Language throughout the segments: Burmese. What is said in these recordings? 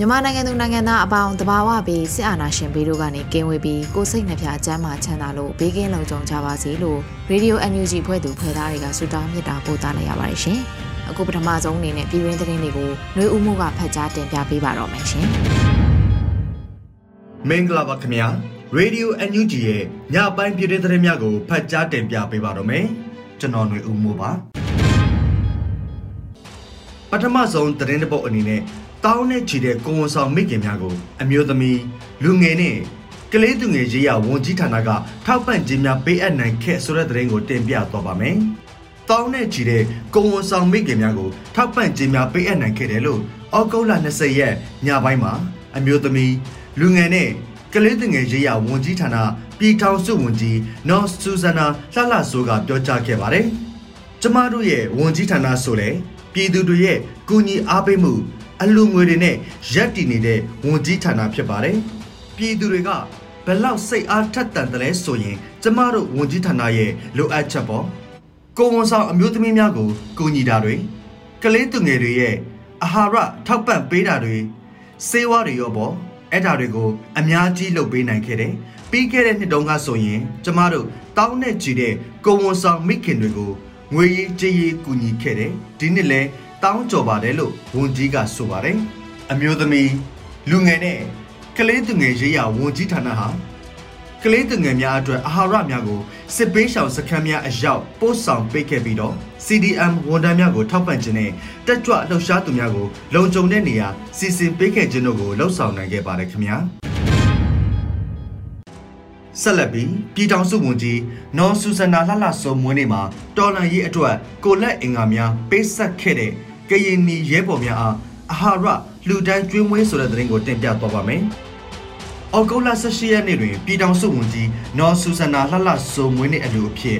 မြန်မာနိုင်ငံသူနိုင်ငံသားအပေါင်းတဘာဝပြီးစစ်အာဏာရှင်ဘေးတို့ကနေကင်းဝေးပြီးကိုစိတ်နှဖျားကျမ်းမာချမ်းသာလို့ဘေးကင်းလုံခြုံကြပါစေလို့ Radio NUG ဖွဲ့သူဖွဲ့သားတွေကဆုတောင်းမေတ္တာပို့သလိုက်ရပါတယ်ရှင်။အခုပထမဆုံးအနေနဲ့ပြည်တွင်းသတင်းတွေကိုနှွေဦးမှုကဖတ်ကြားတင်ပြပေးပါတော့မယ်ရှင်။မင်္ဂလာပါခင်ဗျာ။ Radio NUG ရဲ့ညပိုင်းပြည်တွင်းသတင်းများကိုဖတ်ကြားတင်ပြပေးပါတော့မယ်။ကျွန်တော်နှွေဦးမှုပါ။ပထမဆုံးသတင်းတစ်ပုဒ်အနေနဲ့ တောင်းနဲ့ချီတဲ့ကိုဝန်ဆောင်မိခင်များကိုအမျိုးသမီးလူငယ်နဲ့ကလေးသူငယ်ရေးရဝန်ကြီးဌာနကထောက်ပံ့ခြင်းများပေးအပ်နိုင်ခဲ့ဆိုတဲ့သတင်းကိုတင်ပြသွားပါမယ်။တောင်းနဲ့ချီတဲ့ကိုဝန်ဆောင်မိခင်များကိုထောက်ပံ့ခြင်းများပေးအပ်နိုင်ခဲ့တယ်လို့အောက်တိုဘာ20ရက်ညပိုင်းမှာအမျိုးသမီးလူငယ်နဲ့ကလေးသူငယ်ရေးရဝန်ကြီးဌာနပြည်ထောင်စုဝန်ကြီးနော်ဆူဇနာလှလှဆိုးကပြောကြားခဲ့ပါတယ်။ကျမတို့ရဲ့ဝန်ကြီးဌာနဆိုလေပြည်သူတွေရဲ့ကူညီအားပေးမှု အလူငွေတွေနဲ့ရက်တည်နေတဲ့ဝန်ကြီးဌာနဖြစ်ပါတယ်။ပြည်သူတွေကဘလောက်စိတ်အားထက်သန်တယ်လဲဆိုရင်ကျမတို့ဝန်ကြီးဌာနရဲ့လိုအပ်ချက်ပေါ့။ကိုဝန်ဆောင်အမျိုးသမီးများကိုကူညီတာတွေကလေးသူငယ်တွေရဲ့အာဟာရထောက်ပံ့ပေးတာတွေစေဝါတွေရောပေါ့အဲ့ဒါတွေကိုအများကြီးလုပ်ပေးနိုင်ခဲ့တယ်။ပြီးခဲ့တဲ့နှစ်တုန်းကဆိုရင် ကျမတို့တောင်းနဲ့ကြည့်တဲ့ကိုဝန်ဆောင်မိခင်တွေကိုငွေရေးကြေးရေးကူညီခဲ့တယ်။ဒီနှစ်လဲ တောင်းကြော်ပါတယ်လို့ဝန်ကြီးကဆိုပါတယ်အမျိုးသမီးလူငယ်နဲ့ကလေးသူငယ်ရေးရဝန်ကြီးဌာနဟာကလေးသူငယ်များအတွက်အာဟာရများကိုစစ်ပေးရှောင်စခန်းများအရောက်ပို့ဆောင်ပေးခဲ့ပြီးတော့ CDM ဝန်ထမ်းများကိုထောက်ပံ့ခြင်းနဲ့တက်ကြွလှုပ်ရှားသူများကိုလုံခြုံတဲ့နေရာစီစဉ်ပေးခဲ့ခြင်းတို့ကိုလှုပ်ဆောင်နိုင်ခဲ့ပါတယ်ခင်ဗျာ ဆက်လက်ပြီးပြည်ထောင်စုဝန်ကြီးနော်ဆူဇနာလှလှစုံမွေးနေ့မှာတော်လန်ရေးအတွက်ကိုလက်အင်္ဂါများပေးဆက်ခဲ့တဲ့ကရင်နီရဲဘော်များအားအာဟာရလူတန်းကျွေးမွေးဆိုတဲ့သတင်းကိုတင်ပြသွားပါမယ်။အော်ဂုတ်လ18ရက်နေ့တွင်ပြည်ထောင်စုဝန်ကြီးနော်ဆူဆနာလှလှဆိုမွေးနေ့အလူအဖြစ်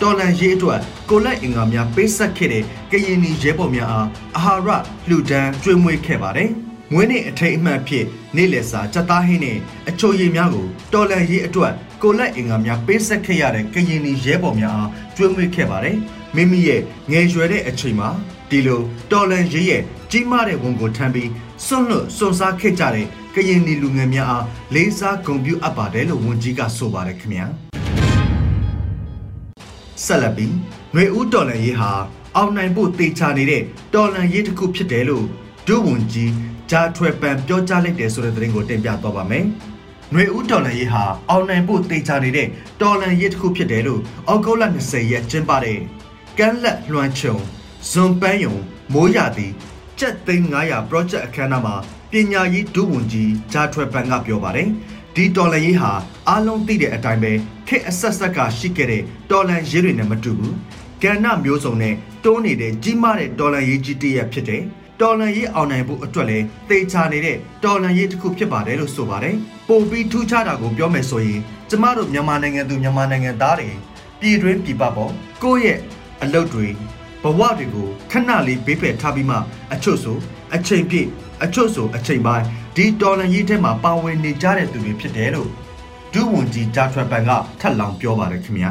တော်လန်ရေးအတွက်ကိုလက်အင်္ဂါများပေးဆက်ခဲ့တဲ့ကရင်နီရဲဘော်များအားအာဟာရလူတန်းကျွေးမွေးခဲ့ပါတယ်။ မွေးနေ့အထိတ်အမှတ်ဖြစ်နေ့လယ်စာစက်သားဟင်းနဲ့အချိုရည်များကိုတော်လန်ရေးအတွက်ကိုလက်အင်္ဂါများပေးဆက်ခဲ့ရတဲ့ကရင်နီရဲဘော်များအားကျွေးမွေးခဲ့ပါတယ်။မိမိရဲ့ငယ်ရွယ်တဲ့အချိန်မှာဒီလိုတော်လန်ရေးရဲ့ကြီးမားတဲ့ဝန်ကိုထမ်းပြီးစွန့်လွတ်စွန့်စားခဲ့ကြတဲ့ကရင်နီလူငယ်များအားလေးစားဂုဏ်ပြုအပ်ပါတယ်လို့ဝန်ကြီးကဆိုပါတယ်ခင်ဗျာဆက်လက်ပြီးຫນွေဦးတော်လန်ရေးဟာအောင်နိုင်ဖို့တေချာနေတဲ့တော်လန်ရေးတစ်ခုဖြစ်တယ်လို့ ဒုဝန်ကြီးဂျာထွယ်ပန်ပြောကြားလိုက်တယ်ဆိုတဲ့သတင်းကိုတင်ပြသွားပါမယ်။ຫນွေဦးတော်လန်ရေးဟာအောင်နိုင်ဖို့တေချာနေတဲ့တော်လန်ရေးတစ်ခုဖြစ်တယ်လို့အောက်တိုဘာ20ရက်ကျင်းပတဲ့ကမ်းလက်လွှမ်းချုံဇွန်ပန်းယုံမိုးရသည်ကျက်သိန်း900 project အခမ်းအနားမှာပညာရေးဒုဝန်ကြီးဂျာထွယ်ပန်ကပြောပါတယ်ဒီတော်လန်ရေးဟာအားလုံးသိတဲ့အတိုင်းပဲခက်အဆက်ဆက်ကရှိခဲ့တဲ့တော်လန်ရေးတွေနဲ့မတူဘူးကဏ္ဍမျိုးစုံနဲ့တွန်းနေတဲ့ကြီးမားတဲ့တော်လန်ရေးကြီးတည်းရဖြစ်တယ် တော်လန်ရေးအောင်နိုင်ဖို့အတွက်လည်းတေချာနေတဲ့တော်လန်ရေးတစ်ခုဖြစ်ပါတယ်လို့ဆိုပါတယ်ပိုပြီးထူးခြားတာကိုပြောမယ်ဆိုရင်ကျမတို့မြန်မာနိုင်ငံသူမြန်မာနိုင်ငံသားတွေပြည်တွင်းပြည်ပပေါ့ကိုယ့်ရဲ့အလုပ်တွေဘဝတွေကိုခဏလေးဘေးဖယ်ထားပြီးမှအချွတ်ဆိုအချိန်ပြည့်အချွတ်ဆိုအချိန်ပိုင်းဒီတော်လန်ရေးထဲမှာပါဝင်နေကြတဲ့သူတွေဖြစ်တယ်လို့ဒုဝန်ကြီးဂျာထရပန်ကထပ်လောင်းပြောပါတယ်ခင်ဗျာ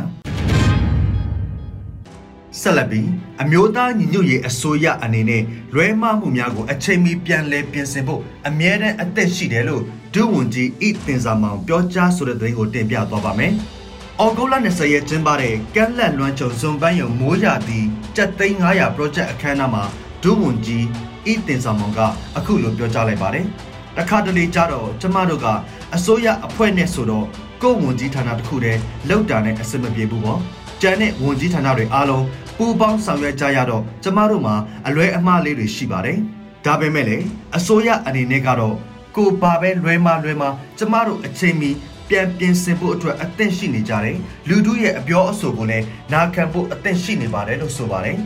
ဆက်လက်ပြီးအမျိုးသားညီညွတ်ရေးအစိုးရအနေနဲ့လွဲမှားမှုများကိုအချိန်မီပြန်လည်ပြင်ဆင်ဖို့အမြဲတမ်းအသက်ရှိတယ်လို့ဒုဝန်ကြီးဣတင်စာမောင်ပြောကြားဆိုတဲ့သတင်းကိုတင်ပြသွားပါမယ်။အအော်ဂိုလာ20ရက်ကျင်းပတဲ့ကမ်းလက်လွမ်းချုံဇွန်ပန်းယုံမိုးရာသီကျပ်သိန်း900 project အခမ်းအနားမှာဒုဝန်ကြီးဤတင်ဆောင်မောင်ကအခုလိုပြောကြားလိုက်ပါတယ်။တခါတလေကြတော့ကျမတို့ကအစိုးရအဖွဲ့နဲ့ဆိုတော့ကိုဝန်ကြီးဌာနတစ်ခုတည်းလောက်တာနဲ့အဆင်မပြေဘူးပေါ့။ကျန်တဲ့ဝန်ကြီးဌာနတွေအားလုံး ပူးပေါင်းဆောင်ရွက်ကြရတော့ကျမတို့မှာအလွဲအမှားလေးတွေရှိပါတယ်။ဒါပေမဲ့လည်းအစိုးရအနေနဲ့ကတော့ကိုပါပဲလွဲမလွဲမကျမတို့အချိန်မီပြန်ပြင်ဆင်ဖို့အတွက်အသင့်ရှိနေကြတယ်လူတို့ရဲ့အပြောအဆိုကိုလည်းနာခံဖို့အသင့်ရှိနေပါတယ်လို့ဆိုပါတယ်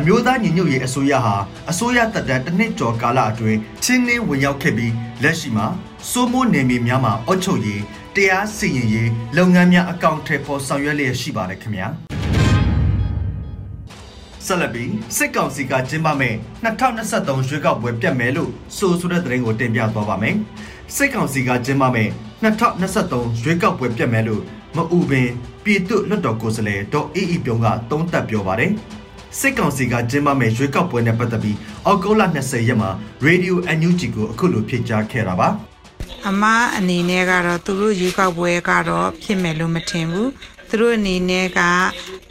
အမျိုးသားညီညွတ်ရေးအစိုးရဟာအစိုးရတပ်တန်းတစ်နှစ်ကျော်ကာလအတွင်းချင်းနှင်းဝင်ရောက်ခဲ့ပြီးလက်ရှိမှာစိုးမိုးနယ်မြေများမှာအုပ်ချုပ်ရေးတရားစီရင်ရေးလုပ်ငန်းများအကောင့်ထဲပေါ်ဆောင်ရွက်လျက်ရှိပါတယ်ခင်ဗျာ ဆက်လက်ပြီးစစ်ကောင်စီကကျင်းပမဲ့2023ရွေးကောက်ပွဲပြတ်မယ်လို့ဆိုဆိုတဲ့သတင်းကိုတင်ပြသွားပါမယ်စစ်ကောင်စီကကျင်းပမဲ့2023ရွေးကောက်ပွဲပြတ်မယ်လို့မအူပင်ပြည်သူ့လွှတ်တော်ကိုယ်စားလှယ်ဒေါ်အေးအေးပြုံးကသုံးသပ်ပြောပါတယ်စစ်ကောင်စီကကျင်းပမဲ့ရွေးကောက်ပွဲနဲ့ပတ်သက်ပြီးအောက်တိုဘာ20ရက်မှာ Radio NUG ကိုအခုလိုဖြေကြားခဲ့တာပါအမအနေနဲ့ကတော့သူတို့ရွေးကောက်ပွဲကတော့ဖြစ်မယ်လို့မထင်ဘူး သူတို့အနေနဲ့က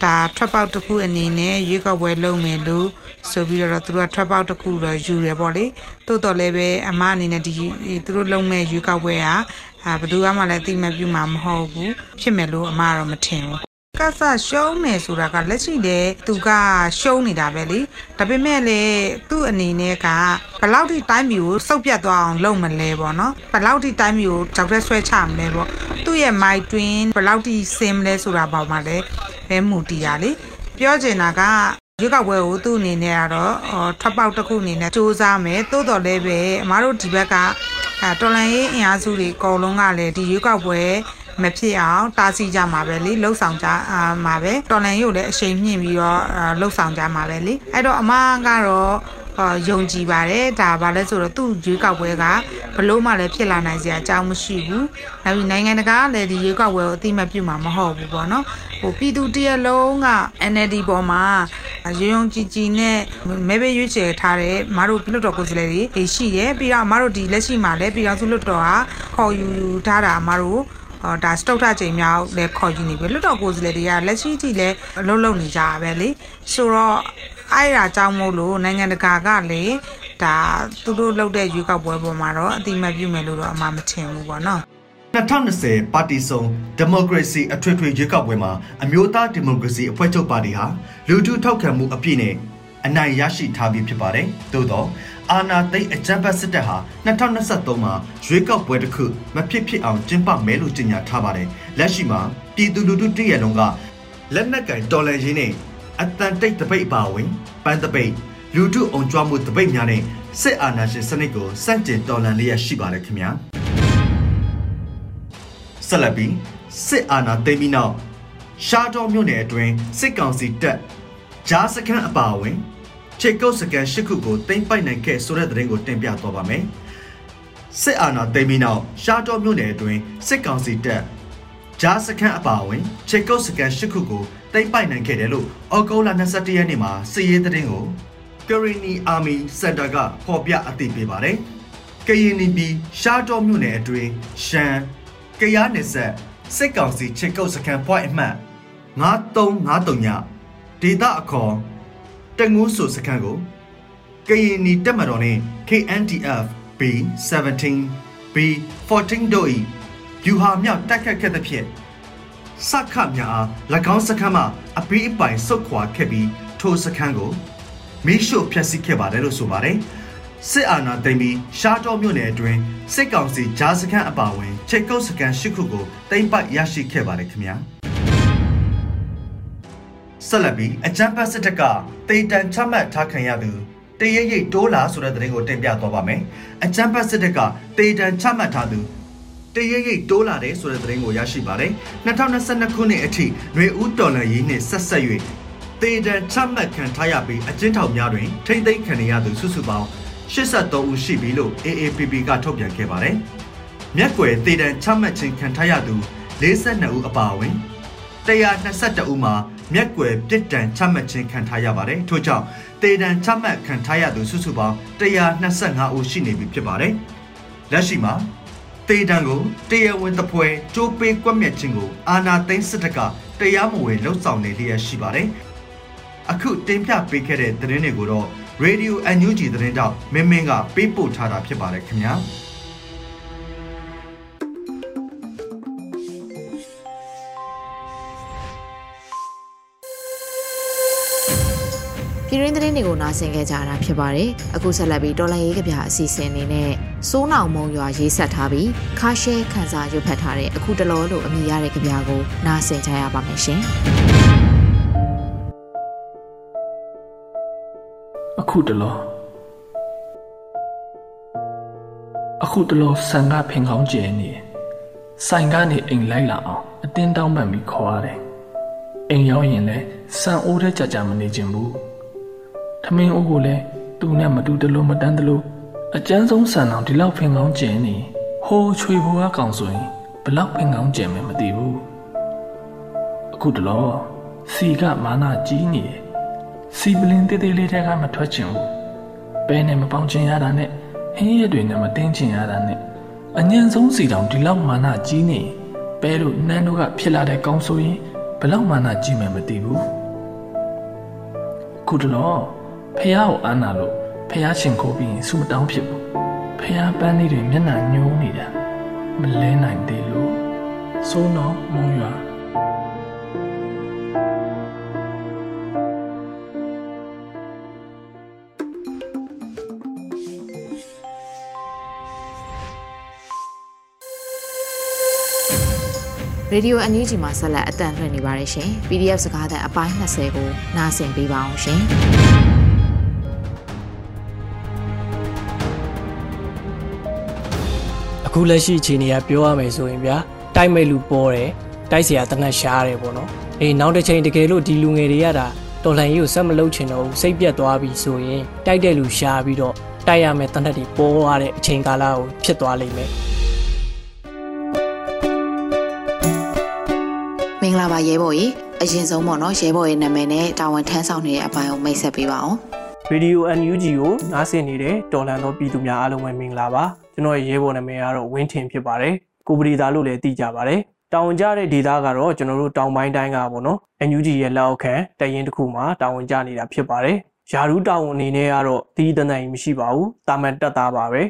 ဒါထွက်ပေါက်တစ်ခုအနေနဲ့ရွေးကောက်ပွဲလုပ်မယ်လို့ဆိုပြီးတော့သူတို့ကထွက်ပေါက်တစ်ခုတော့ယူရပေါ့လေတိုးတော်လည်းပဲအမအနေနဲ့ဒီသူတို့လုပ်မဲ့ရွေးကောက်ပွဲကအာဘယ်သူမှလည်းသိမပြူမှာမဟုတ်ဘူးဖြစ်မယ်လို့အမကတော့မထင်ဘူး ကဆရှုံးနေဆိုတာကလက်ရှိလေသူကရှုံးနေတာပဲလေဒါပေမဲ့လေသူ့အနေနဲ့ကဘယ်လောက်ထိတိုင်းမျိုးကိုစုပ်ပြတ်သွားအောင်လုပ်မလဲပေါ့နော်ဘယ်လောက်ထိတိုင်းမျိုးကိုကြောက်တဲ့ဆွဲချမလဲပေါ့သူ့ရဲ့ my twin ဘယ်လောက်ထိစင်မလဲဆိုတာပေါ့မှာလေပဲမူတည်ရလေပြောချင်တာကရွေးကောက်ပွဲကိုသူ့အနေနဲ့ကတော့ထွက်ပေါက်တစ်ခုအနေနဲ့စူးစမ်းမယ်တိုးတော်လည်းပဲအမားတို့ဒီဘက်ကတော်လန်ရေးအင်အားစုတွေအကုန်လုံးကလည်းဒီရွေးကောက်ပွဲ မဖြစ်အောင်တားဆီးကြမှာပဲလေလှုပ်ဆောင်ကြမှာပဲတော်လန်ရုပ်လည်းအချိန်မြင့်ပြီးတော့လှုပ်ဆောင်ကြမှာပဲလေအဲ့တော့အမကတော့ယုံကြည်ပါတယ်ဒါဘာလဲဆိုတော့သူ့ရွေးကောက်ပွဲကဘလို့မှလည်းဖြစ်လာနိုင်စရာအကြောင်းမရှိဘူးနောက်ပြီးနိုင်ငံတကာကလည်းဒီရွေးကောက်ပွဲကိုအသိမှတ်ပြုမှာမဟုတ်ဘူးပေါ့နော်ဟိုပြည်သူတရလုံးက NLD ပေါ်မှာရုံရုံကြည်ကြည်နဲ့မဲပေးရွေးချယ်ထားတဲ့မတို့ပြည်တော်ကိုယ်စားလှယ်တွေရှိတယ်ပြီးတော့မတို့ဒီလက်ရှိမှာလည်းပြည်တော်စုလွတ်တော်ဟာခေါ်ယူထားတာမတို့ဟော ဒါစတုတ်ထချိန်မြောက်လည်းခေါ်ကြည့်နေပြီလွတ်တော်ကိုယ်စားလှယ်တွေကလက်ရှိထိလည်းအလုပ်လုပ်နေကြတာပဲလေဆိုတော့အဲ့ဒါကြောင့်မို့လို့နိုင်ငံတကာကလည်းဒါသူတို့လုပ်တဲ့ရွေးကောက်ပွဲပေါ်မှာတော့အတိမတ်ပြုမယ်လို့တော့အမှမထင်ဘူးပေါ့နော်2020ပါတီစုံဒီမိုကရေစီအထွေထွေရွေးကောက်ပွဲမှာအမျိုးသားဒီမိုကရေစီအဖွဲ့ချုပ်ပါတီဟာလူထုထောက်ခံမှုအပြည့်နဲ့အနိုင်ရရှိထားပြီးဖြစ်ပါတယ်။သို့သော အာနာသိအကြံပတ်စစ်တပ်ဟာ2023မှာရွေးကောက်ပွဲတစ်ခုမဖြစ်ဖြစ်အောင်ကျင်းပမယ်လို့ကြေညာထားပါတယ်။လက်ရှိမှာပြည်သူလူထုတရက်လုံးကလက်နက်ကင်တော်လှန်ရေးနဲ့အတန်တိတ်တပိတ်အပါဝင်ပန်းတပိတ်လူထုအုံကြွမှုတပိတ်များနဲ့စစ်အာဏာရှင်စနစ်ကိုစန့်ကျင်တော်လှန်လျက်ရှိပါတယ်ခင်ဗျာဆက်လက်ပြီးစစ်အာဏာသိမ်းပြီးနောက်ရှားတော်မြို့နယ်အတွင်းစစ်ကောင်စီတပ်ဂျားစခန်းအပါအဝင် ခြေကုပ်စကန်၈ခုကိုတင်ပိုက်နိုင်ခဲ့ဆိုတဲ့သတင်းကိုတင်ပြသွားပါမယ်စစ်အာဏာသိမ်းပြီးနောက်ရှားတော်မြို့နယ်အတွင်းစစ်ကောင်စီတပ်ဂျားစခန်းအပါအဝင်ခြေကုပ်စကန်၈ခုကိုတိမ့်ပိုက်နိုင်ခဲ့တယ်လို့အော်ဂိုလာ21ရက်နေ့မှာစစ်ရေးသတင်းကို Karini Army Center ကဖော်ပြအသိပေးပါတယ်။ကရင်နီပြည်ရှားတော်မြို့နယ်အတွင်းရှမ်းကရားနယ်ဆက်စစ်ကောင်စီချစ်ကုတ်စခန်း point အမှတ်9353ညဒေတာအခေါ် တငူးဆိုစခန်းကိုကရင်နီတက်မတော်နဲ့ KNDF B17 B14 တို့၏ယူဟာမြောက်တက်ခတ်ခဲ့သဖြင့်စခများအား၎င်းစခန်းမှအပီးအပိုင်ဆုတ်ခွာခဲ့ပြီးထိုစခန်းကိုမိရှုဖျက်ဆီးခဲ့ပါတယ်လို့ဆိုပါတယ်စစ်အာဏာသိမ်းပြီးရှားတော်မြို့နယ်အတွင်းစစ်ကောင်စီဂျားစခန်းအပါအဝင်ချိတ်ကုတ်စခန်း၈ခုကိုသိမ်းပိုက်ရရှိခဲ့ပါတယ်ခင်ဗျာ ဆက်လက်ပြီးအကြမ်းဖက်စစ်တပ်ကတေတံချမှတ်ထားခံရသူတရရိပ်တိုးလာဆိုတဲ့သတင်းကိုတင်ပြသွားပါမယ်အကြမ်းဖက်စစ်တပ်ကတေတံချမှတ်ထားသူတရရိပ်တိုးလာတယ်ဆိုတဲ့သတင်းကိုရရှိပါတယ်2022ခုနှစ်အထိຫນွေဦးတော်လန်ရေးနှင့်ဆက်ဆက်၍တေတံချမှတ်ခံထားရပြီးအကျဉ်းထောင်များတွင်ထိမ့်သိမ်းခံရသူစုစုပေါင်း83ဦးရှိပြီလို့ AAPP ကထုတ်ပြန်ခဲ့ပါတယ်မြက်ွယ်တေတံချမှတ်ခြင်းခံထားရသူ42ဦးအပါအဝင်122ဦးမှာ မြက်ွယ်ပြစ်ဒဏ်ချမှတ်ခြင်းခံထားရပါတယ်ထို့ကြောင့်တေတံချမှတ်ခံထားရသူစုစုပေါင်း125ဦးရှိနေပြီဖြစ်ပါတယ်လက်ရှိမှာတေတံကိုတရားဝင်တပွဲကြိုးပေးကွက်မြက်ခြင်းကိုအာနာသိန်းစစ်တပ်ကတရားမဝင်လှုပ်ဆောင်နေလျက်ရှိပါတယ်။အခုတင်ပြပေးခဲ့တဲ့သတင်းတွေကိုတော့ Radio NUG သတင်းတောက်မင်းမင်းကပေးပို့ထားတာဖြစ်ပါတယ်ခင်ဗျာ။ ပြည်ရင်းသတင်းတွေကိုနားဆင်ကြကြတာဖြစ်ပါတယ်။အခုဆက်လက်ပြီးတော်လန်ရေးကဗျာအစီအစဉ်အနေနဲ့စိုးနောင်မုံရွာရေးဆက်ထားပြီးခါရှဲခန်းစာရွတ်ဖတ်ထားတဲ့အခုတလောလို့အမည်ရတဲ့ကဗျာကိုနားဆင်ကြရပါမယ်ရှင်။အခုတလောအခုတလောဆန်ကဖင်ကောင်းကျဲနေဆိုင်ကနေအိမ်လိုက်လာအောင်အတင်းတောင်းပန်ပြီးခေါ်ရတယ်။အိမ်ရောက်ရင်လည်းဆန်အိုးတဲ့ကြကြမနေခြင်းဘူး။ ထမင်းအိုးကိုလည်းသူနဲ့မတူတလို့မတန်းတလို့အကျန်းဆုံးဆန်အောင်ဒီလောက်ဖင်ကောင်းကျင်နေဟိုးချွေဘွားကောင်ဆိုရင်ဘလောက်ဖင်ကောင်းကျင်မယ်မသိဘူးအခုတလောစီကမာနာကြီးနေတယ်စီပလင်တေးသေးလေးတဲကမထွက်ချင်ဘူးပဲနဲ့မပေါင်းချင်ရတာနဲ့ဟင်းရက်တွေနဲ့မတင်းချင်ရတာနဲ့အညံဆုံးစီတောင်ဒီလောက်မာနာကြီးနေပဲတို့နန်းတို့ကဖြစ်လာတဲ့ကောင်းဆိုရင်ဘလောက်မာနာကြီးမယ်မသိဘူးခုတလော ဖះကိုအားနာလို့ဖះရှင်ခိုးပြီးရင်စူမတောင်းဖြစ်ဘူးဖះပန်းလေးတွေမျက်နှာညှိုးနေတာမလဲနိုင်သေးလို့စိုးတော့မုံရွာရေဒီယိုအန်ယူဂျီမှာဆက်လက်အတန်လွှင့်နေပါတယ်ရှင် PDF စကားသံအပိုင်း20ကိုနားဆင်ပေးပါအောင်ရှင် အခုလက်ရှိအခြေအနေကပြောရမယ်ဆိုရင်ဗျာတိုက်မဲ့လူပေါ်တယ်တိုက်เสียတနက်ရှားတယ်ပေါ့နော်အေးနောက်တစ်ချိန်တကယ်လို့ဒီလူငယ်တွေကဒါတော်လှန်ရေးကိုဆက်မလုပ်ချင်တော့ဘူးစိတ်ပြတ်သွားပြီဆိုရင်တိုက်တဲ့လူရှားပြီးတော့တိုက်ရမယ်တနက်တွေပေါ်သွားတဲ့အချိန်ကာလကိုဖြစ်သွားလိမ့်မယ်မင်္ဂလာပါရဲဘော်ကြီးအရင်ဆုံးပေါ့နော်ရဲဘော်ရဲ့နာမည်နဲ့တာဝန်ထမ်းဆောင်နေတဲ့အပိုင်းကိုမိတ်ဆက်ပေးပါအောင်ရေဒီယို NUG ကိုနားဆင်နေတဲ့တော်လန်သောပြည်သူများအားလုံးပဲမင်္ဂလာပါ ကျွန်တော်ရဲ့ရဲဘော်နာမည်ကတော့ဝင်းထင်ဖြစ်ပါတယ်ကိုပရီသားလို့လည်းသိကြပါတယ်တောင်ကြတဲ့ဒေသကတော့ကျွန်တော်တို့တောင်ပိုင်းတိုင်းကပေါ့နော် NUG ရဲ့လက်အောက်ခံတရင်တစ်ခုမှာတာဝန်ကျနေတာဖြစ်ပါတယ်ယာရူးတာဝန်အနေနဲ့ကတော့တီးတနိုင်မရှိပါဘူးတာမန်တက်သားပါပဲ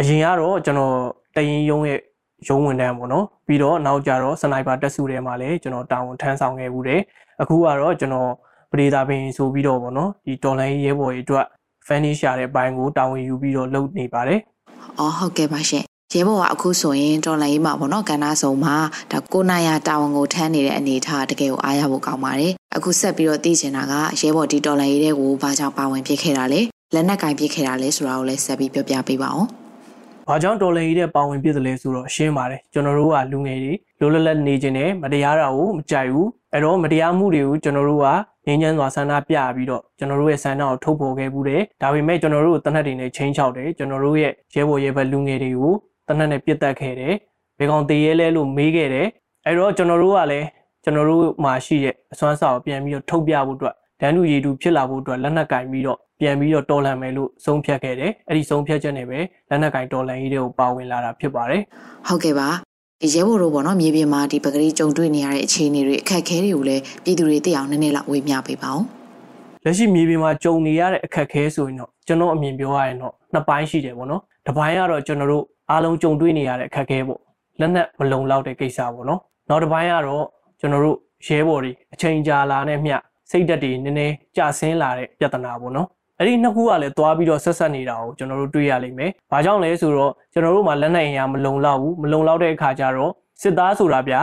အရင်ကတော့ကျွန်တော်တရင်ရုံးရဲ့ရုံးဝန်ထမ်းပေါ့နော်ပြီးတော့နောက်ကြတော့စနိုက်ပါတက်စုထဲမှာလည်းကျွန်တော်တာဝန်ထမ်းဆောင်ခဲ့မှုတယ်အခုကတော့ကျွန်တော်ပရိသတ်ပင်ဆိုပြီးတော့ပေါ့နော်ဒီတော်လိုင်းရဲဘော်တွေအတွက်ဖန်နီရှာတဲ့ဘိုင်းကိုတာဝန်ယူပြီးတော့လုပ်နေပါတယ်။ အော်ဟုတ်ကဲ့ပါရှင်။ရဲဘော်ကအခုဆိုရင်တော်လိုင်းမှာပေါ့နော်ကဏ္ဍဆောင်မှာဒါကိုနာယာတာဝန်ကိုထမ်းနေတဲ့အနေအထားတကယ်ကိုအားရဖို့ကောင်းပါတယ်။အခုဆက်ပြီးတော့သိချင်တာကရဲဘော်ဒီတော်လိုင်းရေးတဲ့ကိုဘာကြောင့်ပါဝင်ဖြစ်ခဲ့တာလဲ။လက်နက်ကင်ဖြစ်ခဲ့တာလဲဆိုတာကိုလည်းဆက်ပြီးပြောပြပေးပါအောင်။ ဘာကြောင့်တော်လန်ကြီးတဲ့ပါဝင်ပြစ်တယ်လဲဆိုတော့ရှင်းပါတယ်ကျွန်တော်တို့ကလူငယ်တွေလိုလလတ်နေခြင်းနဲ့မတရားတာကိုမကြိုက်ဘူးအဲ့တော့မတရားမှုတွေကိုကျွန်တော်တို့ကငင်းချမ်းစွာဆန္ဒပြပြီးတော့ကျွန်တော်တို့ရဲ့ဆန္ဒကိုထုတ်ဖော်ခဲ့မှုတယ်ဒါပေမဲ့ကျွန်တော်တို့တနက်တွေနဲ့ချင်းချောက်တယ်ကျွန်တော်တို့ရဲ့ရဲဘော်ရဲဘက်လူငယ်တွေကိုတနက်နဲ့ပြစ်တက်ခဲ့တယ်ဘေကောင်တေးရဲလဲလို့မေးခဲ့တယ်အဲ့တော့ကျွန်တော်တို့ကလည်းကျွန်တော်တို့မှာရှိတဲ့အစွမ်းစာကိုပြန်ပြီးတော့ထုတ်ပြဖို့အတွက်ဒန်းတူရည်တူဖြစ်လာဖို့အတွက်လက်နက်ကင်ပြီးတော့ ပြန်ပြီးတော့တော်လန်မယ်လို့ဆုံးဖြတ်ခဲ့တယ်အဲ့ဒီဆုံးဖြတ်ချက်နဲ့ပဲလက်နက်ကင်တော်လန်ကြီးတွေကိုပါဝင်လာတာဖြစ်ပါတယ်ဟုတ်ကဲ့ပါဒီရဲဘော်တို့ပေါ့နော်မြေပြင်မှာဒီပဂရီကြုံတွေ့နေရတဲ့အခြေအနေတွေအခက်အခဲတွေကိုလည်းပြည်သူတွေသိအောင်နည်းနည်းလောက်ဝေမျှပေးပါဦးလက်ရှိမြေပြင်မှာကြုံနေရတဲ့အခက်အခဲဆိုရင်တော့ကျွန်တော်အမြင်ပြောရရင်တော့နှစ်ပိုင်းရှိတယ်ပေါ့နော်တစ်ပိုင်းကတော့ကျွန်တော်တို့အားလုံးကြုံတွေ့နေရတဲ့အခက်အခဲပေါ့လက်နက်မလုံလောက်တဲ့ကိစ္စပေါ့နော်နောက်တစ်ပိုင်းကတော့ကျွန်တော်တို့ရဲဘော်တွေအချိန်ကြာလာတဲ့မျှစိတ်ဓာတ်တွေနည်းနည်းကျဆင်းလာတဲ့ပြဿနာပေါ့နော် အဲ့ဒီနှစ်ခုကလည်းသွားပြီးတော့ဆက်ဆက်နေတာကိုကျွန်တော်တို့တွေ့ရလိမ့်မယ်။ဘာကြောင့်လဲဆိုတော့ကျွန်တော်တို့မှာလက်နက်အင်အားမလုံလောက်ဘူး။မလုံလောက်တဲ့အခါကျတော့စစ်သားဆိုတာဗျာ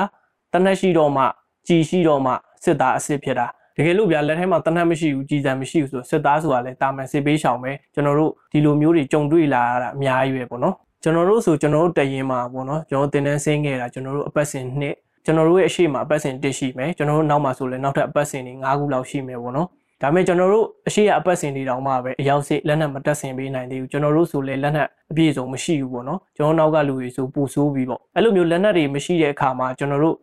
တနက်ရှိတော့မှကြည်ရှိတော့မှစစ်သားအစ်စ်ဖြစ်တာ။တကယ်လို့ဗျာလက်ထဲမှာတနက်မရှိဘူးကြည်စံမရှိဘူးဆိုစစ်သားဆိုတာလည်းတာမန်စစ်ပေးရှောင်ပဲကျွန်တော်တို့ဒီလိုမျိုးတွေကြုံတွေ့လာရတာအများကြီးပဲပေါ့နော်။ကျွန်တော်တို့ဆိုကျွန်တော်တို့တရင်မှာပေါ့နော်ကျွန်တော်တင်တန်းဆင်းခဲ့တာကျွန်တော်တို့အပတ်စဉ်နှစ်ကျွန်တော်တို့ရဲ့အရှိမအပတ်စဉ်တစ်ရှိမယ်ကျွန်တော်တို့နောက်မှာဆိုလည်းနောက်ထပ်အပတ်စဉ်တွေ၅ခုလောက်ရှိမယ်ပေါ့နော် ဒါပေမဲ့ကျွန်တော်တို့အရှိရအပတ်စဉ်တွေတောင်မှပဲအရောက်စိလက်နက်မတက်ဆင်ပေးနိုင်သေးဘူးကျွန်တော်တို့ဆိုလည်းလက်နက်အပြည့်စုံမရှိဘူးပေါ့နော်ကျွန်တော်နောက်ကလူတွေဆိုပူဆိုးပြီးပေါ့အဲ့လိုမျိုးလက်နက်တွေမရှိတဲ့အခါမှာကျွန်တော်တို့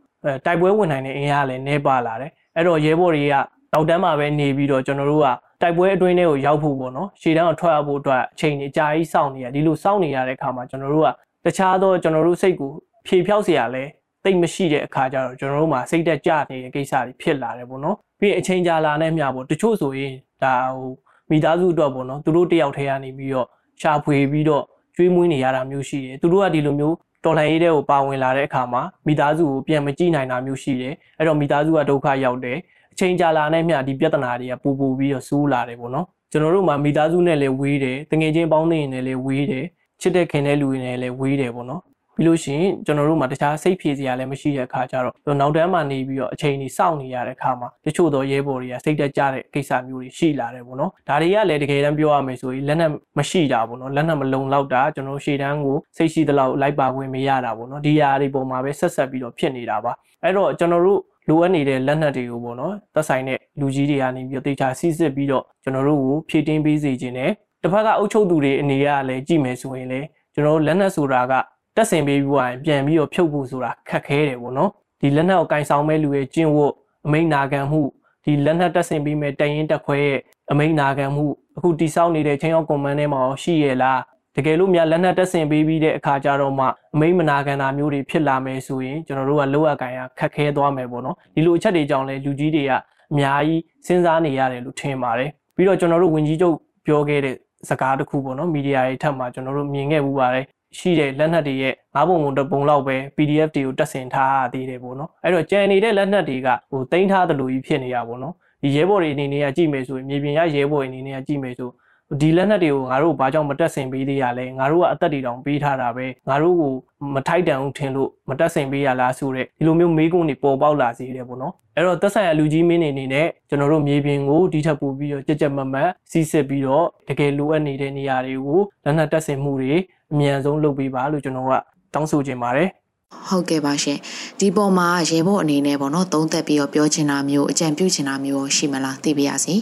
တိုက်ပွဲဝင်နိုင်တဲ့အင်အားလည်းနှဲပါလာတယ်အဲ့တော့ရဲဘော်တွေကတောက်တန်းမှာပဲနေပြီးတော့ကျွန်တော်တို့ကတိုက်ပွဲအတွင်းထဲကိုရောက်ဖို့ပေါ့နော်ရှေ့တန်းကိုထွက်ရဖို့အတွက်အချိန်ကြီးအကြာကြီးစောင့်နေရဒီလိုစောင့်နေရတဲ့အခါမှာကျွန်တော်တို့က တခြားသောကျွန်တော်တို့စိတ်ကိုဖြေဖြောက်เสียရလဲ တိတ်မရှိတဲ့အခါကျတော့ကျွန်တော်တို့မှာစိတ်သက်ကြနေတဲ့ကိစ္စတွေဖြစ်လာတယ်ပေါ့နော်ပြီးအချိန်ကြာလာတဲ့မြပေါ့တချို့ဆိုရင်ဒါဟိုမိသားစုအတွက်ပေါ့နော်သူတို့တယောက်တည်းကနေပြီးတော့ရှာဖွေပြီးတော့ကျွေးမွေးနေရတာမျိုးရှိတယ်သူတို့ကဒီလိုမျိုးတော်လှန်ရေးတဲ့ကိုပါဝင်လာတဲ့အခါမှာမိသားစုကိုပြန်မကြည့်နိုင်တာမျိုးရှိတယ်အဲ့တော့မိသားစုကဒုက္ခရောက်တယ်အချိန်ကြာလာတဲ့မြဒီပြဿနာတွေကပူပူပြီးတော့ဆိုးလာတယ်ပေါ့နော်ကျွန်တော်တို့မှာမိသားစုနဲ့လည်းဝေးတယ်တငယ်ချင်းပေါင်းနေရင်လည်းဝေးတယ်ချစ်တဲ့ခင်တဲ့လူတွေနဲ့လည်းဝေးတယ်ပေါ့နော် ပြီးလို့ရှိရင်ကျွန်တော်တို့မှာတခြားစိတ်ဖြေစရာလည်းမရှိတဲ့အခါကျတော့နောက်တန်းမှာနေပြီးတော့အချိန်ကြီးစောင့်နေရတဲ့အခါမှာတချို့သောရဲဘော်တွေကစိတ်တက်ကြတဲ့ကိစ္စမျိုးတွေရှိလာတယ်ပေါ့နော်ဒါတွေကလည်းတကယ်တမ်းပြောရမယ်ဆိုရင်လက်နက်မရှိတာပေါ့နော်လက်နက်မလုံလောက်တာကျွန်တော်ရှေ့တန်းကိုစိတ်ရှိသလောက်လိုက်ပါခွင့်မရတာပေါ့နော်ဒီຢာတွေပုံမှာပဲဆက်ဆက်ပြီးတော့ဖြစ်နေတာပါအဲ့တော့ကျွန်တော်တို့လိုအပ်နေတဲ့လက်နက်တွေကိုပေါ့နော်သက်ဆိုင်တဲ့လူကြီးတွေကနေပြီးတော့တေချာစီးစစ်ပြီးတော့ကျွန်တော်တို့ကိုဖြည့်တင်းပေးစေခြင်းနဲ့တစ်ဖက်ကအုပ်ချုပ်သူတွေအနေနဲ့ကလည်းကြည့်မယ်ဆိုရင်လည်းကျွန်တော်တို့လက်နက်ဆိုတာက တက်ဆင်ပေးပြီးရင်ပြန်ပြီးတော့ဖြုတ်ဖို့ဆိုတာခက်ခဲတယ်ပေါ့နော်ဒီလက်နက်ကိုကင်ဆောင်မဲ့လူရဲ့ကျင့်ဝတ်အမိန့်နာခံမှုဒီလက်နက်တက်ဆင်ပေးမဲ့တရင်တက်ခွဲရဲ့အမိန့်နာခံမှုအခုတိစောက်နေတဲ့ချင်းရောက်ကွန်မန်းထဲမှာရှိရလားတကယ်လို့များလက်နက်တက်ဆင်ပေးပြီးတဲ့အခါကျတော့မှအမိန့်မနာခံတာမျိုးတွေဖြစ်လာမယ်ဆိုရင်ကျွန်တော်တို့ကလောအကန်ရခက်ခဲသွားမယ်ပေါ့နော်ဒီလိုအချက်တွေကြောင့်လဲလူကြီးတွေကအများကြီးစဉ်းစားနေရတယ်လို့ထင်ပါတယ်ပြီးတော့ကျွန်တော်တို့ဝင်ကြီးချုပ်ပြောခဲ့တဲ့စကားတစ်ခုပေါ့နော်မီဒီယာတွေထက်မှာကျွန်တော်တို့မြင်ခဲ့မှုပါတယ် ရှိတဲ့လက်နက်တွေရဲ့ငါးပုံပုံတစ်ပုံလောက်ပဲ PDF တွေကိုတက်ဆင်ထားရသေးတယ်ပေါ့နော်အဲ့တော့ကြံနေတဲ့လက်နက်တွေကဟိုတင်ထားသလိုကြီးဖြစ်နေရပါပေါ့နော်ဒီရဲဘော်တွေအနေနဲ့ကကြည့်မယ်ဆိုရင်မြေပြင်ရရဲဘော်တွေအနေနဲ့ကကြည့်မယ်ဆိုဒီလက်နက်တွေကိုငါတို့ဘာကြောင့်မတက်ဆင်ပေးသေးရလဲငါတို့ကအသက်တွေတောင်ပေးထားတာပဲငါတို့ကိုမထိုက်တန်ဘူးထင်လို့မတက်ဆင်ပေးရလားဆိုတဲ့ဒီလိုမျိုးမေးခွန်းတွေပေါ်ပေါက်လာစေတယ်ပေါ့နော်အဲ့တော့သက်ဆိုင်ရာလူကြီးမင်းတွေအနေနဲ့ကျွန်တော်တို့မြေပြင်ကိုဒီထက်ပိုပြီးတော့ကြက်ကြက်မတ်မတ်စီးစစ်ပြီးတော့တကယ်လိုအပ်နေတဲ့နေရာတွေကိုလက်နက်တက်ဆင်မှုတွေ အမြန်ဆုံးလုပ်ပေးပါလို့ကျွန်တော်ကတောင်းဆိုချင်ပါတယ်ဟုတ်ကဲ့ပါရှင်ဒီပေါ်မှာရေဘော့အနေနဲ့ပေါ့နော်သုံးသက်ပြီးတော့ပြောချင်တာမျိုးအကြံပြုချင်တာမျိုးရှိမလားသိပါရစေ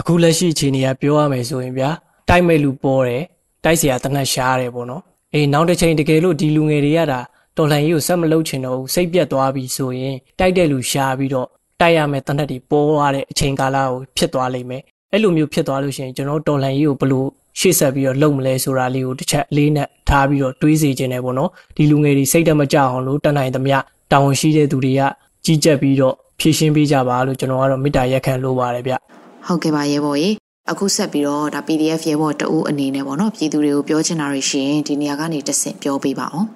အခုလက်ရှိအခြေအနေကပြောရမယ်ဆိုရင်ဗျာတိုက်မဲ့လူပေါ်တယ်တိုက်เสียတနက်ရှားတယ်ပေါ့နော်အေးနောက်တစ်ချိန်တကယ်လို့ဒီလူငယ်တွေကဒါတော်လှန်ရေးကိုဆက်မလုပ်ချင်တော့ဘူးစိတ်ပြတ်သွားပြီဆိုရင်တိုက်တဲ့လူရှားပြီးတော့တိုက်ရမယ်တနက်တွေပေါ်သွားတဲ့အချိန်ကာလကိုဖြစ်သွားလိမ့်မယ်အဲ့လိုမျိုးဖြစ်သွားလို့ရှိရင်ကျွန်တော်တော်လှန်ရေးကိုဘလို့ ရှေ့ဆက်ပြီးတော့လုပ်မလဲဆိုတာလေးကိုတစ်ချက်လေးနဲ့ထားပြီးတော့တွေးစီခြင်းနဲ့ပေါ့နော်ဒီလူငယ်တွေစိတ်တမကြအောင်လို့တတ်နိုင်သမျှတာဝန်ရှိတဲ့သူတွေကကြီးကြပ်ပြီးတော့ဖြည့်ရှင်းပေးကြပါလို့ကျွန်တော်ကတော့မေတ္တာရက်ခံလိုပါတယ်ဗျဟုတ်ကဲ့ပါရေဘော်ရေအခုဆက်ပြီးတော့ဒါ PDF ရဲဘော်တအူးအနေနဲ့ပေါ့နော်ပြည်သူတွေကိုပြောချင်တာတွေရှိရင်ဒီနေရာကနေတဆင့်ပြောပေးပါအောင်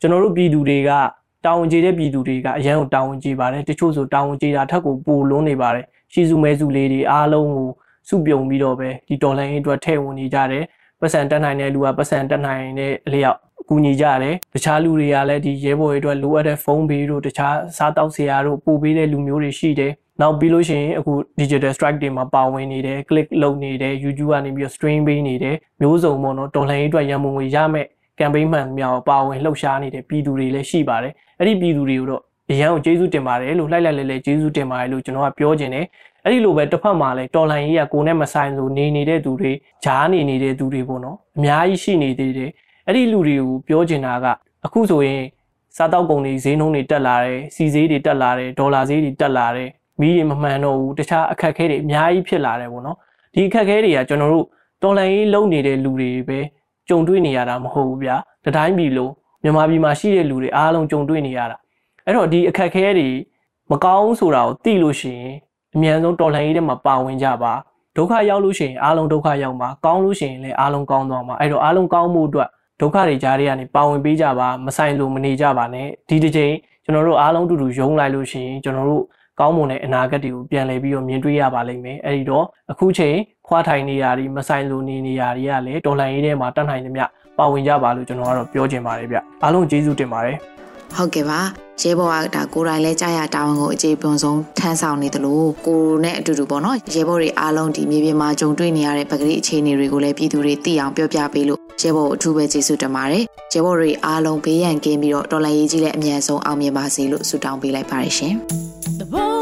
ကျွန်တော်တို့ပြည်သူတွေကတာဝန်ကျေတဲ့ပြည်သူတွေကအရန်ကိုတာဝန်ကျေပါတယ်တချို့ဆိုတာဝန်ကျေတာထက်ကိုပိုလွန်းနေပါတယ်ရှီစုမဲစုလေးတွေအားလုံးကို စုပြုံပြီးတော့ပဲဒီတော်လိုင်းအတွက်ထည့်ဝင်နေကြတယ်ပတ်စံတက်နိုင်တဲ့လူကပတ်စံတက်နိုင်တဲ့အလျောက်ကူညီကြတယ်တခြားလူတွေကလည်းဒီရဲဘော်တွေအတွက်လိုအပ်တဲ့ဖုန်းဘေးတို့တခြားစားတောက်စရာတို့ပို့ပေးတဲ့လူမျိုးတွေရှိတယ်နောက်ပြီးလို့ရှိရင်အခု digital strike တွေမှာပါဝင်နေတယ် click လုပ်နေတယ် YouTube ကနေပြီးတော့ stream ပေးနေတယ်မျိုးစုံပေါ့နော်တော်လှန်ရေးအတွက်ရန်ပုံငွေရမယ် campaign မှန်မြောက်ပါဝင်လှုပ်ရှားနေတဲ့ပြည်သူတွေလည်းရှိပါတယ်အဲ့ဒီပြည်သူတွေကိုတော့အရန်ကိုကျေးဇူးတင်ပါတယ်လို့လှိုက်လိုက်လဲလဲကျေးဇူးတင်ပါတယ်လို့ကျွန်တော်ကပြောခြင်းတယ် အဲ့ဒီလိုပဲတစ်ဖက်မှာလဲတော်လှန်ရေးကကိုနဲ့မဆိုင်လို့နေနေတဲ့သူတွေဂျားနေနေတဲ့သူတွေပေါ့နော်အများကြီးရှိနေသေးတယ်အဲ့ဒီလူတွေကိုပြောချင်တာကအခုဆိုရင်စားတောက်ကုန်တွေဈေးနှုန်းတွေတက်လာတယ်စီဈေးတွေတက်လာတယ်ဒေါ်လာဈေးတွေတက်လာတယ်မီးတွေမမှန်တော့ဘူးတခြားအခက်အခဲတွေအများကြီးဖြစ်လာတယ်ပေါ့နော်ဒီအခက်အခဲတွေကကျွန်တော်တို့တော်လှန်ရေးလုပ်နေတဲ့လူတွေပဲကြုံတွေ့နေရတာမဟုတ်ဘူးဗျာတတိုင်းပြည်လို့မြန်မာပြည်မှာရှိတဲ့လူတွေအားလုံးကြုံတွေ့နေရတာအဲ့တော့ဒီအခက်အခဲတွေမကောင်းဆိုတာကိုသိလို့ရှိရင် အမြန်ဆုံးတော်လှန်ရေးထဲမှာပါဝင်ကြပါဒုက္ခရောက်လို့ရှိရင်အားလုံးဒုက္ခရောက်မှာကောင်းလို့ရှိရင်လည်းအားလုံးကောင်းသွားမှာအဲ့တော့အားလုံးကောင်းမှုအတွက်ဒုက္ခတွေကြားတွေကနေပါဝင်ပေးကြပါမဆိုင်လို့မနေကြပါနဲ့ဒီတစ်ချိန်ကျွန်တော်တို့အားလုံးတူတူယုံလိုက်လို့ရှိရင်ကျွန်တော်တို့ကောင်းမွန်တဲ့အနာဂတ်တွေကိုပြန်လည်ပြီးတော့မြင်တွေ့ရပါလိမ့်မယ်အဲ့ဒီတော့အခုချိန်ခွာထိုင်နေရာဒီမဆိုင်လိုနေနေရာတွေကလည်းတော်လှန်ရေးထဲမှာတတ်နိုင်သမျှပါဝင်ကြပါလို့ကျွန်တော်ကတော့ပြောချင်ပါတယ်ဗျအားလုံးကျေးဇူးတင်ပါတယ်ဟုတ်ကဲ့ပါ ရဲဘော်ကဒါကိုယ်တိုင်လဲကြာရတာဝန်ကိုအခြေပွန်ဆုံးထမ်းဆောင်နေသလိုကိုနဲ့အတူတူပေါ့နော်ရဲဘော်တွေအားလုံးဒီမြေပြင်မှာကြုံတွေ့နေရတဲ့ပကတိအခြေအနေတွေကိုလည်းပြည်သူတွေသိအောင်ပြောပြပေးလို့ရဲဘော်အထူးပဲကျေးဇူးတင်ပါတယ်ရဲဘော်တွေအားလုံးဘေးရန်ကင်းပြီးတော့တော်လှန်ရေးကြီးလည်းအမြန်ဆုံးအောင်မြင်ပါစေလို့ဆုတောင်းပေးလိုက်ပါတယ်ရှင်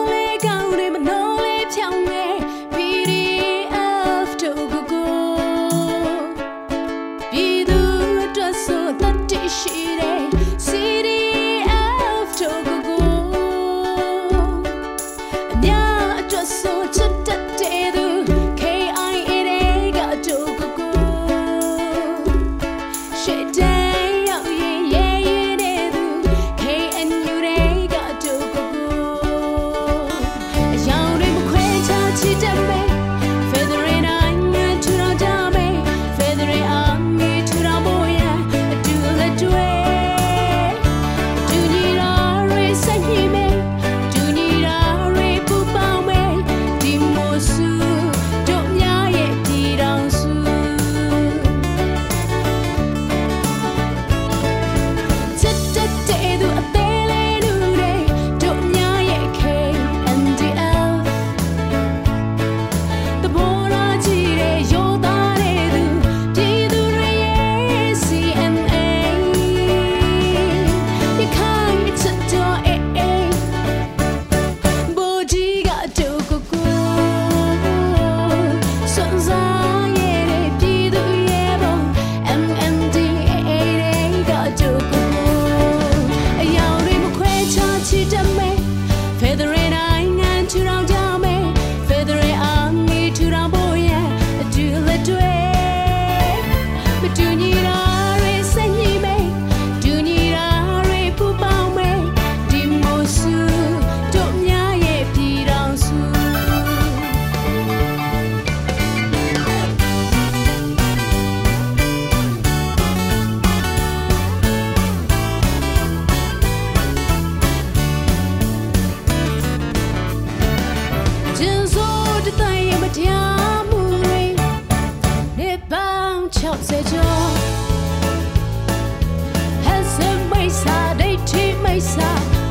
deixar.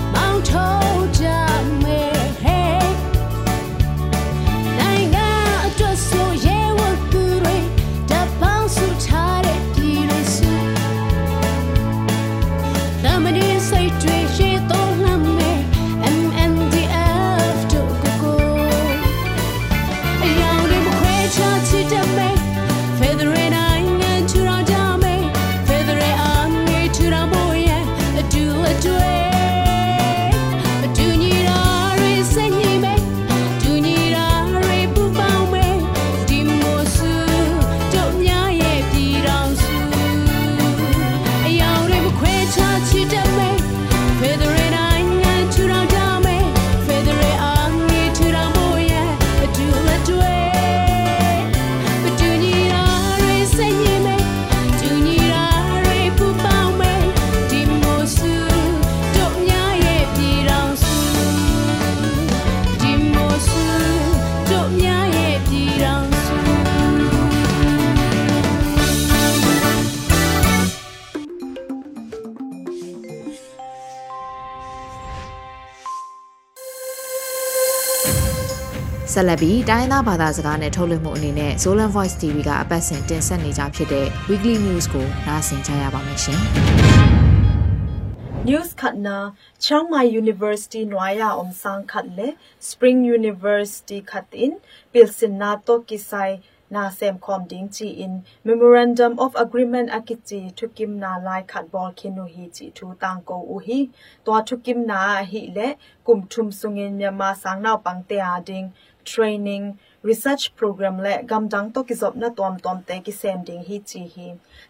ဆက်လက်ပြီးတိုင်းသားဘာသာစကားနဲ့ထုတ်လွှင့်မှုအနေနဲ့ Zolan Voice TV ကအပတ်စဉ်တင်ဆက်နေကြဖြစ်တဲ့ Weekly News ကိုနားဆင်ကြရပါမယ်ရှင်။ News Khatna Chiang Mai University Nwaya Om Sang Khat le Spring University Khatin Pilsin na to kisai na sem khom ding chi in memorandum of agreement akichi thukim na lai khat bol khinu hi chi thu tang ko u hi to thukim na hi le kum thum sungin myama sang naw pang te a ding training research program le gamdang to ki zop na tom tom te ki sem ding hi chi hi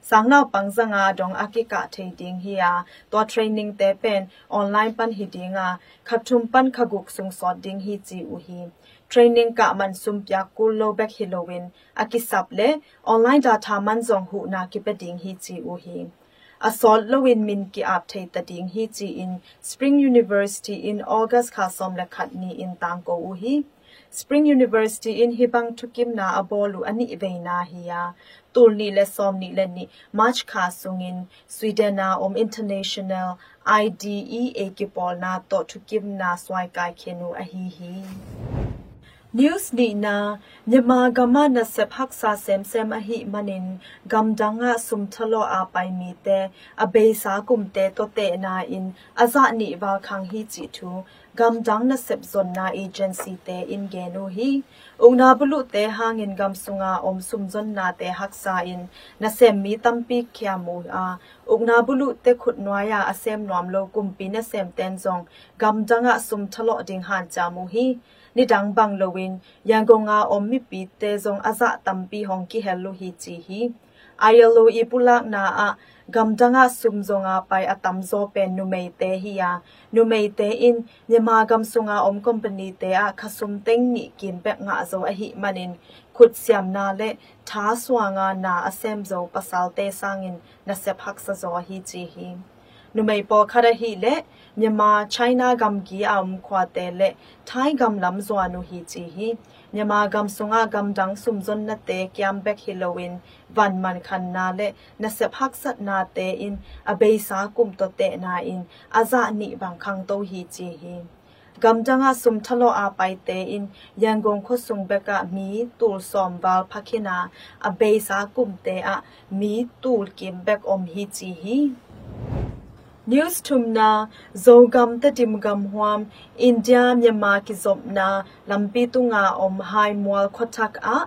sangna pangzanga dong akika thei ding hi a to training te pen online pan hi dinga khathum pan khaguk sung sot ding hi chi u hi training ka man sum pya kul lo back halloween akisap le online data man zong hu na ki pe ding hi chi u hi asol lowin min ki ap thei ta ding hi chi in spring university in august kha som le khat ni in tang ko u hi Spring University in Hibang Tukim na abolu ani veina hiya tulni le somni le ni March kha sungin Sweden na om international IDEA ki pol na to Tukim na swai kai khenu a hi hi News ni na nyama gama na sep haksa sem sem a hi manin gam danga sum thalo a pai mi te a be sa kum te to te na in aza ni wa khang hi chi thu gam dang na sep zon na agency te in ge no hi ungna bulu te hangin gam sunga om sum zon na te haksa in na sem mi tampi khya mu a ungna bulu te khut noya asem nom lo kumpi na sem ten zong gam danga sum thalo ding han cha mu hi นิดังบังโลวินยังกงอาอมมิปีเตซงอาซะตัมปีฮองกิเฮลโลฮิจีฮีไอโลอีปุลักนาอะกัมจังอาซุมซงอาไปอะตัมโซเป็นนุเมเตฮิยานุเมเตอินเยมากัมซงอาอมคอมพานีเตอะคสุมเต็งนิกินเปกงะโซอะฮิมันินขุดเสียมนาเลท้าสวางานาอเซมโซปะซาลเตซางินนะเซพักซะโซฮิจีฮีนุเมปอคาระฮิเล ni dang bang lowin yangonga om mi pi te zong aza tampi hong ki hello hi chi hi ayalo ipulak na a gamdanga sumzonga pai atam zo pen numei te hiya numei te in nyama gam sunga om company te a khasum teng ni kim pek nga zo a hi manin khut siam na le tha swanga na asem zo pasal te sangin na sep hak sa zo hi chi hi numei po khara hi le nyama china gam gi am khwa te le thai gam lam zo anu hi chi hi nyama gam sunga gam dang sum zon na te kyam bek halloween van man khan na le na se phak sat na te in a be sa kum to te na in aza ni bang khang to hi chi hi gam janga sum thalo a pai te in yangong kho sung beka mi tul som wal phakina a be sa kum te a mi tul kim bek om hi chi hi news tumna zogam ta timgam huam india myanmar ki zopna lampi tunga om hai mwal khotak a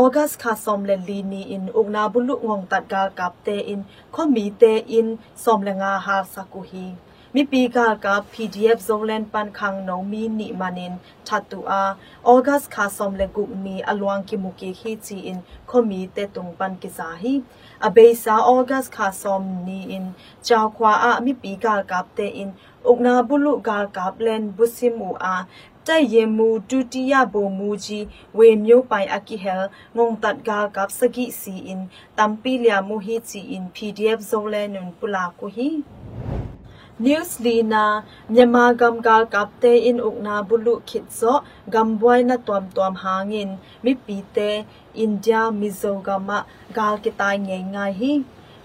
august kha som le lini in ugna bulu ngong tat gal kap te in khomi te in som le nga ha sakuhi mi pi gal ka pdf zolen pan khang no mi ni manin thatu a august kha som le gu mi alwang ki muki hi chi in khomi te tung pan ki sa hi abesa august kha som ni in chaw khwa a mi pi gal kap te in ugna bulu gal kap len busim u a တိုက်ရင်မူဒုတိယဘုံမူကြီးဝေမျိုးပိုင်အကိဟဲငုံတတ်ဂါကပ်စကိစီအင်တမ်ပီလျာမူဟီချီအင် PDF ဇိုလဲနွန်ပူလာကိုဟီ news lina myama gam gal kapte in ukna bulu khitzo gam boy na tom tom hangin mi pi te india mizogama gal kitai ngai ngai hi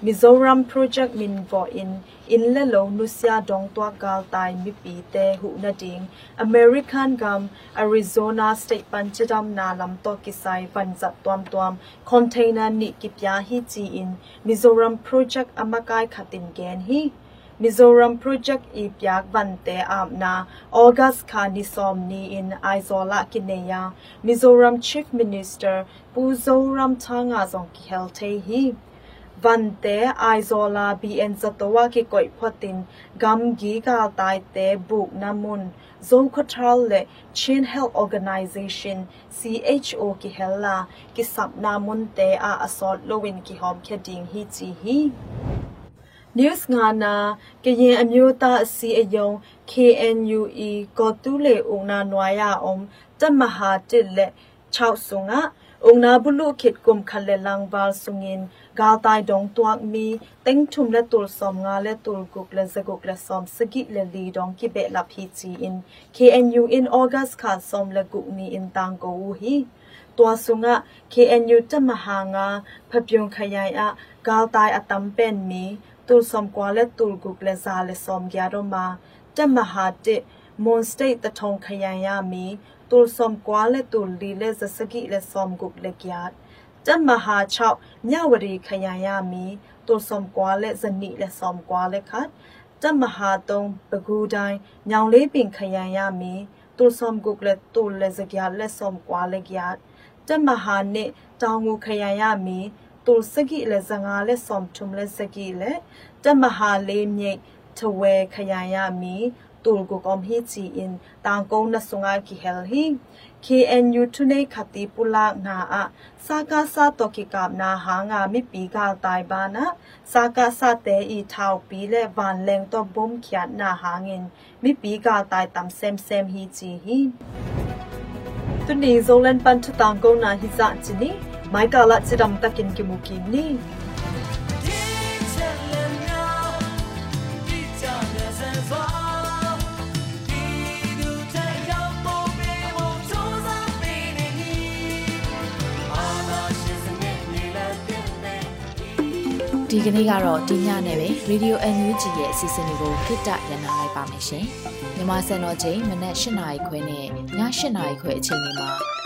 mizoram project min vo in in le lo nusia dong twa gal tai mi pi te hu na ding american gam arizona state panchadam na lam to kisai van zat twam twam container ni kipya hi chi in mizoram project amakai khatin gen hi Mizoram project i pyak vante amna August khani somni in Aizola kineya Mizoram chief minister Puzoram thanga zong ki helte hi vante Aizola BN zatowa ki koi photin gam gi ka tai te buk namun Zokotal le Chin Health Organization CHO ki hella ki sap namun te a asol lowin ki hom kheding hi chi hi News ngana ကရင်အမျိုးသားအစည်းအရုံး KNUE ကောတူလေဦးနာနွာရအောင်တမဟာတစ်လက်6ဆုငါองนาบุลุขิดกุมคันเลลังบาลสุงินกาตายดงตวกมีเต็งทุมและตุลสอมงาและตุลกุกและสกุกและสอมสกิและลีดองกิเบลับฮีจีอิน KNU in August ขาสอมและกุกนีอินตังโกอูฮีตัวสุงะ KNU จะมหางาพบยงขยายอะกาตายอตัมเป็นมี တူဆ ோம் ကွာလက်တူဂုကလစာလက်ဆ ோம் ရတော့မှာတက်မဟာတက်မွန်စတိတ်တထုံခရန်ရမီတူဆ ோம் ကွာလက်တူလီလက်စစကိလက်ဆ ோம் ဂုကလက်ရတ်တက်မဟာ6မြဝရီခရန်ရမီတူဆ ோம் ကွာလက်ဇနိလက်ဆ ோம் ကွာလက်ခတ်တက်မဟာ3ဘဂူတိုင်းညောင်လေးပင်ခရန်ရမီတူဆ ோம் ဂုကလက်တူလက်စကရလက်ဆ ோம் ကွာလက်ရတ်တက်မဟာနဲ့တောင်ကိုခရန်ရမီ တူစကိလက်စငါလက်ဆ ோம் ထုံလက်စကိလက်တမဟာလေးမြိတ်ทเวขยายามีตูลกุกอมฮีจีอินต่างกงนสุงากิเฮลฮี KNU ทุเนขติปุลากนาอะสากาซาตอกิกาบนาหางามิปีกาตายบานะสากาซาเตอีทาวปีและวานแรงตอบมเขียนนาหางินมิปีกาตายตำเซมเซมฮีจีฮีตุนีโซเลนปันทุตางกงนาฮิซาจินี မိုက်ကလာစစ်တမ်တကင်ကီမူကီနီဒီကနေ့ကတော့ဒီညနဲ့ပဲ Radio NUG ရဲ့အစီအစဉ်လေးကိုခਿੱတရနာလိုက်ပါမယ်ရှင်။မြန်မာစံတော်ချိန်မနက်၈နာရီခွဲနဲ့ည၈နာရီခွဲအချိန်တွေမှာ